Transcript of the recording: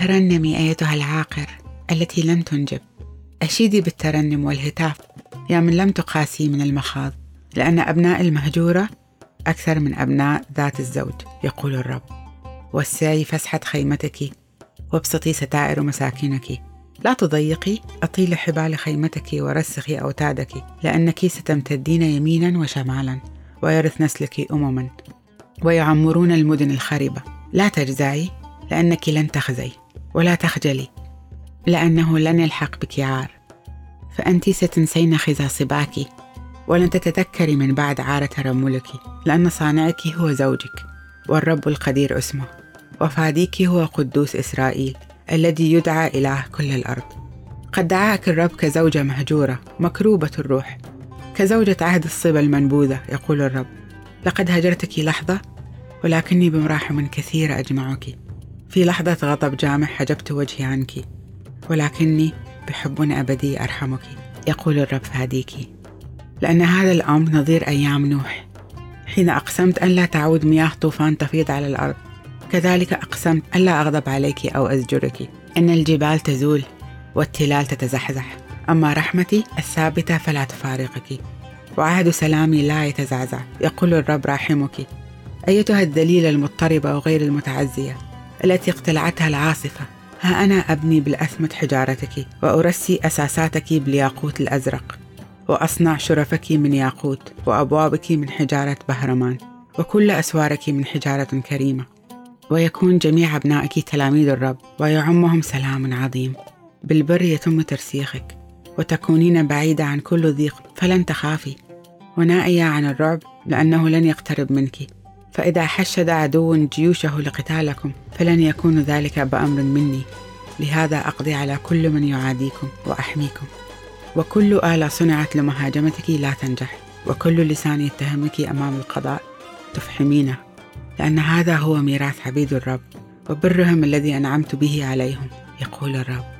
ترنمي أيتها العاقر التي لم تنجب. أشيدي بالترنم والهتاف يا من لم تقاسي من المخاض لأن أبناء المهجورة أكثر من أبناء ذات الزوج يقول الرب. وسعي فسحة خيمتك وابسطي ستائر مساكنك. لا تضيقي أطيل حبال خيمتك ورسخي أوتادك لأنك ستمتدين يمينا وشمالا ويرث نسلك أمما ويعمرون المدن الخربة لا تجزعي لأنك لن تخزي. ولا تخجلي لأنه لن يلحق بك عار. فأنت ستنسين خزى صباك ولن تتذكري من بعد عار ترملك لأن صانعك هو زوجك والرب القدير اسمه. وفاديك هو قدوس إسرائيل الذي يدعى إله كل الأرض. قد دعاك الرب كزوجة مهجورة مكروبة الروح كزوجة عهد الصبا المنبوذة يقول الرب. لقد هجرتك لحظة ولكني بمراحم كثيرة أجمعك. في لحظة غضب جامح حجبت وجهي عنك. ولكني بحب أبدي أرحمك. يقول الرب فاديك. لأن هذا الأمر نظير أيام نوح. حين أقسمت أن لا تعود مياه طوفان تفيض على الأرض كذلك أقسمت ألا أغضب عليك أو أزجرك. إن الجبال تزول والتلال تتزحزح. أما رحمتي الثابتة فلا تفارقك. وعهد سلامي لا يتزعزع. يقول الرب راحمك أيتها الذليلة المضطربة وغير المتعزية؟ التي اقتلعتها العاصفة. ها أنا أبني بالأثمة حجارتك وأرسي أساساتك بالياقوت الأزرق وأصنع شرفك من ياقوت وأبوابك من حجارة بهرمان وكل أسوارك من حجارة كريمة. ويكون جميع أبنائك تلاميذ الرب ويعمهم سلام عظيم. بالبر يتم ترسيخك وتكونين بعيدة عن كل ضيق فلن تخافي. ونائية عن الرعب لأنه لن يقترب منك. فإذا حشد عدو جيوشه لقتالكم فلن يكون ذلك بأمر مني. لهذا أقضي على كل من يعاديكم وأحميكم. وكل آلة صنعت لمهاجمتك لا تنجح. وكل لسان يتهمك أمام القضاء تفحمينه. لأن هذا هو ميراث عبيد الرب وبرهم الذي أنعمت به عليهم يقول الرب.